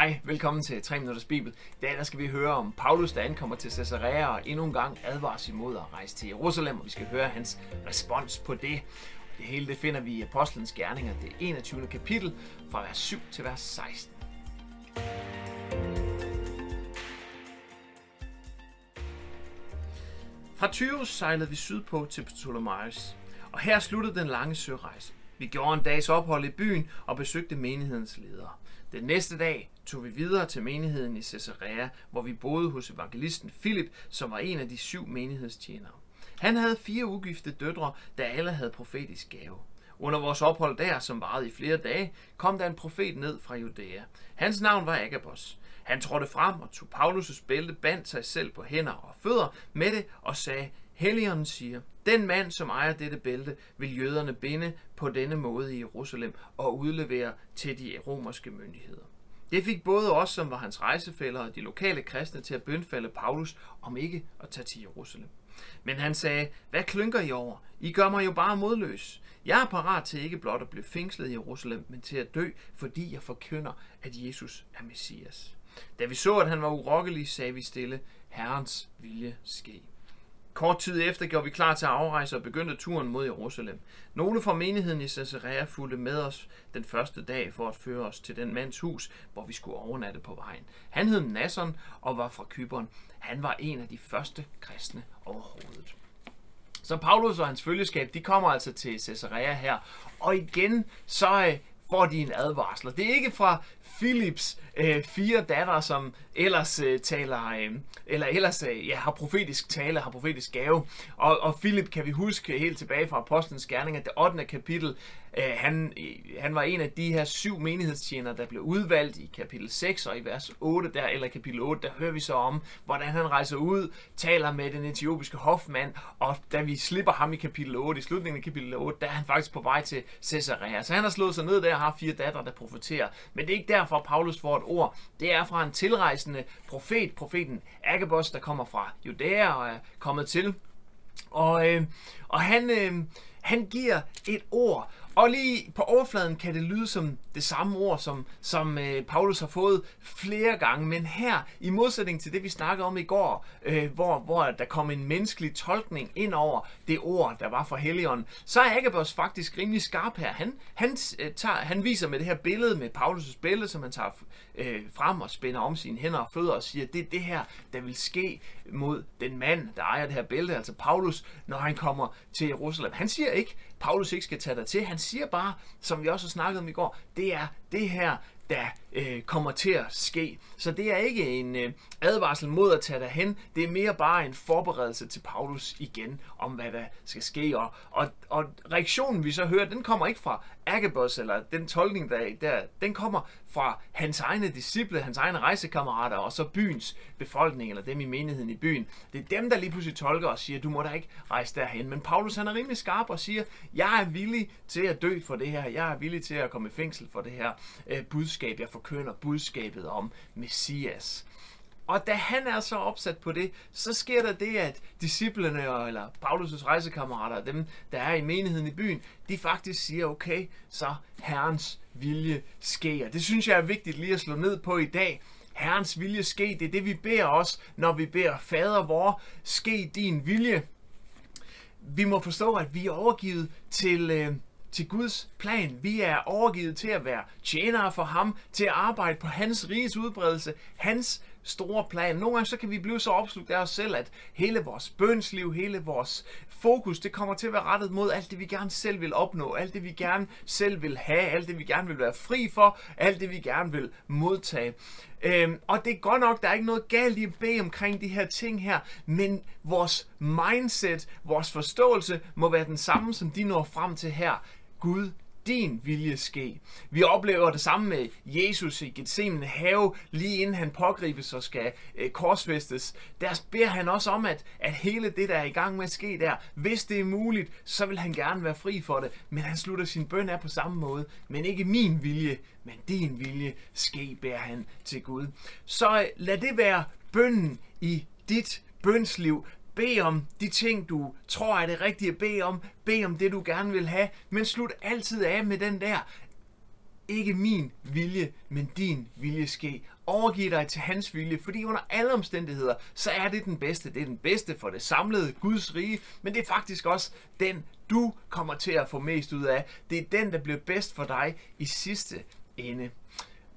Hej, velkommen til 3 Minutters Bibel. I dag der skal vi høre om Paulus, der ankommer til Caesarea og endnu en gang advares imod at rejse til Jerusalem, og vi skal høre hans respons på det. Det hele det finder vi i Apostlenes Gerninger, det 21. kapitel, fra vers 7 til vers 16. Fra Tyrus sejlede vi sydpå til Ptolemaios, og her sluttede den lange sørejse. Vi gjorde en dags ophold i byen og besøgte menighedens ledere. Den næste dag tog vi videre til menigheden i Caesarea, hvor vi boede hos evangelisten Philip, som var en af de syv menighedstjenere. Han havde fire ugifte døtre, der alle havde profetisk gave. Under vores ophold der, som varede i flere dage, kom der en profet ned fra Judæa. Hans navn var Agabos. Han trådte frem og tog Paulus' bælte, bandt sig selv på hænder og fødder med det og sagde, Helligånden siger, den mand, som ejer dette bælte, vil jøderne binde på denne måde i Jerusalem og udlevere til de romerske myndigheder. Det fik både os, som var hans rejsefælder, og de lokale kristne til at bønfalde Paulus om ikke at tage til Jerusalem. Men han sagde, hvad klynker I over? I gør mig jo bare modløs. Jeg er parat til ikke blot at blive fængslet i Jerusalem, men til at dø, fordi jeg forkynder, at Jesus er Messias. Da vi så, at han var urokkelig, sagde vi stille, Herrens vilje ske. Kort tid efter gjorde vi klar til at afrejse og begyndte turen mod Jerusalem. Nogle fra menigheden i Caesarea fulgte med os den første dag for at føre os til den mands hus, hvor vi skulle overnatte på vejen. Han hed Nasson og var fra Kyberen. Han var en af de første kristne overhovedet. Så Paulus og hans følgeskab, de kommer altså til Caesarea her. Og igen, så øh, får de en advarsler. Det er ikke fra Philips øh, fire datter, som ellers øh, taler, øh, eller ellers øh, ja, har profetisk tale, har profetisk gave. Og, og Philip kan vi huske helt tilbage fra Apostlenes Gerninger, det 8. kapitel. Øh, han, øh, han var en af de her syv menighedstjenere, der blev udvalgt i kapitel 6 og i vers 8, der, eller kapitel 8, der hører vi så om, hvordan han rejser ud, taler med den etiopiske hofmand, og da vi slipper ham i kapitel 8, i slutningen af kapitel 8, der er han faktisk på vej til Caesarea. Så han har slået sig ned der og har fire datter, der profeterer. Men det er ikke derfor, Paulus får et ord. Det er fra en tilrejsende profet, profeten Agabus, der kommer fra Judæa og er kommet til. Og, øh, og han, øh, han giver et ord, og lige på overfladen kan det lyde som det samme ord, som, som øh, Paulus har fået flere gange, men her, i modsætning til det, vi snakkede om i går, øh, hvor, hvor der kom en menneskelig tolkning ind over det ord, der var for Helion, så er Agabus faktisk rimelig skarp her. Han, han, øh, tager, han viser med det her billede, med Paulus' billede, som han tager øh, frem og spænder om sine hænder og fødder og siger, det er det her, der vil ske mod den mand, der ejer det her bælte, altså Paulus, når han kommer til Jerusalem. Han siger ikke, Paulus ikke skal tage dig til. Han siger bare, som vi også har snakket om i går, det er det her, der øh, kommer til at ske. Så det er ikke en øh, advarsel mod at tage hen. Det er mere bare en forberedelse til Paulus igen om, hvad der skal ske. Og, og, og reaktionen, vi så hører, den kommer ikke fra Agabus, eller den tolkning, der er der, den kommer fra hans egne disciple, hans egne rejsekammerater, og så byens befolkning, eller dem i menigheden i byen. Det er dem, der lige pludselig tolker og siger, du må da ikke rejse derhen. Men Paulus han er rimelig skarp og siger, jeg er villig til at dø for det her. Jeg er villig til at komme i fængsel for det her øh, budskab. Jeg forkynder budskabet om Messias. Og da han er så opsat på det, så sker der det, at disciplene, eller Paulus' rejsekammerater, dem der er i menigheden i byen, de faktisk siger, okay, så Herrens vilje sker. Det synes jeg er vigtigt lige at slå ned på i dag. Herrens vilje ske, det er det, vi beder os, når vi beder, Fader vor, ske din vilje. Vi må forstå, at vi er overgivet til, øh, til Guds plan. Vi er overgivet til at være tjenere for ham, til at arbejde på hans riges udbredelse, hans store plan. Nogle gange så kan vi blive så opslugt af os selv, at hele vores bønsliv, hele vores fokus, det kommer til at være rettet mod alt det, vi gerne selv vil opnå, alt det, vi gerne selv vil have, alt det, vi gerne vil være fri for, alt det, vi gerne vil modtage. Øhm, og det er godt nok, der er ikke noget galt i at bede omkring de her ting her, men vores mindset, vores forståelse må være den samme, som de når frem til her. Gud din vilje ske. Vi oplever det samme med Jesus i Gethsemane have, lige inden han pågribes og skal øh, korsfæstes. Der beder han også om, at, at hele det, der er i gang med at ske der, hvis det er muligt, så vil han gerne være fri for det. Men han slutter sin bøn af på samme måde. Men ikke min vilje, men din vilje ske, beder han til Gud. Så øh, lad det være bønnen i dit bønsliv. Bed om de ting, du tror er det rigtige at bede om. Bed om det, du gerne vil have. Men slut altid af med den der ikke min vilje, men din vilje ske. Overgiv dig til hans vilje, fordi under alle omstændigheder, så er det den bedste. Det er den bedste for det samlede Guds rige, men det er faktisk også den, du kommer til at få mest ud af. Det er den, der bliver bedst for dig i sidste ende.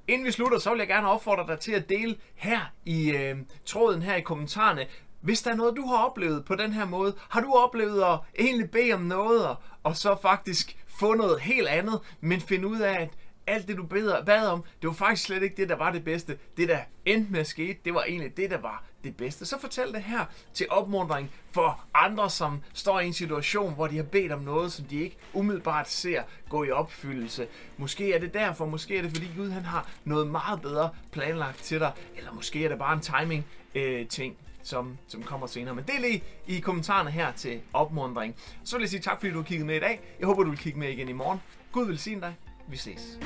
Inden vi slutter, så vil jeg gerne opfordre dig til at dele her i øh, tråden, her i kommentarerne, hvis der er noget, du har oplevet på den her måde, har du oplevet at egentlig bede om noget, og, og så faktisk få noget helt andet, men finde ud af, at alt det, du beder, bad om, det var faktisk slet ikke det, der var det bedste. Det, der endte med at ske, det var egentlig det, der var det bedste. Så fortæl det her til opmuntring for andre, som står i en situation, hvor de har bedt om noget, som de ikke umiddelbart ser gå i opfyldelse. Måske er det derfor, måske er det fordi Gud han har noget meget bedre planlagt til dig, eller måske er det bare en timing øh, ting som, som kommer senere. Men del lige i kommentarerne her til opmundring. Så vil jeg sige tak, fordi du har kigget med i dag. Jeg håber, du vil kigge med igen i morgen. Gud vil sige dig. Vi ses.